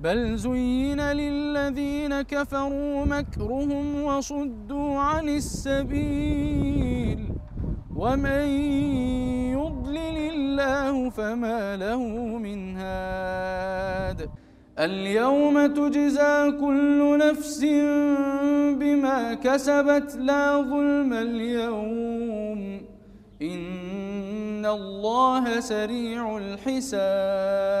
بل زين للذين كفروا مكرهم وصدوا عن السبيل ومن يضلل الله فما له من هاد اليوم تجزى كل نفس بما كسبت لا ظلم اليوم إن الله سريع الحساب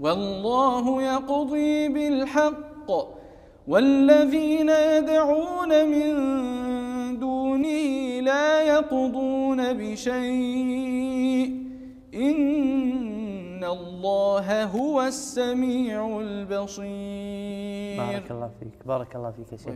والله يقضي بالحق والذين يدعون من دونه لا يقضون بشيء. إن الله هو السميع البصير. بارك الله فيك. بارك الله فيك يا شيخ.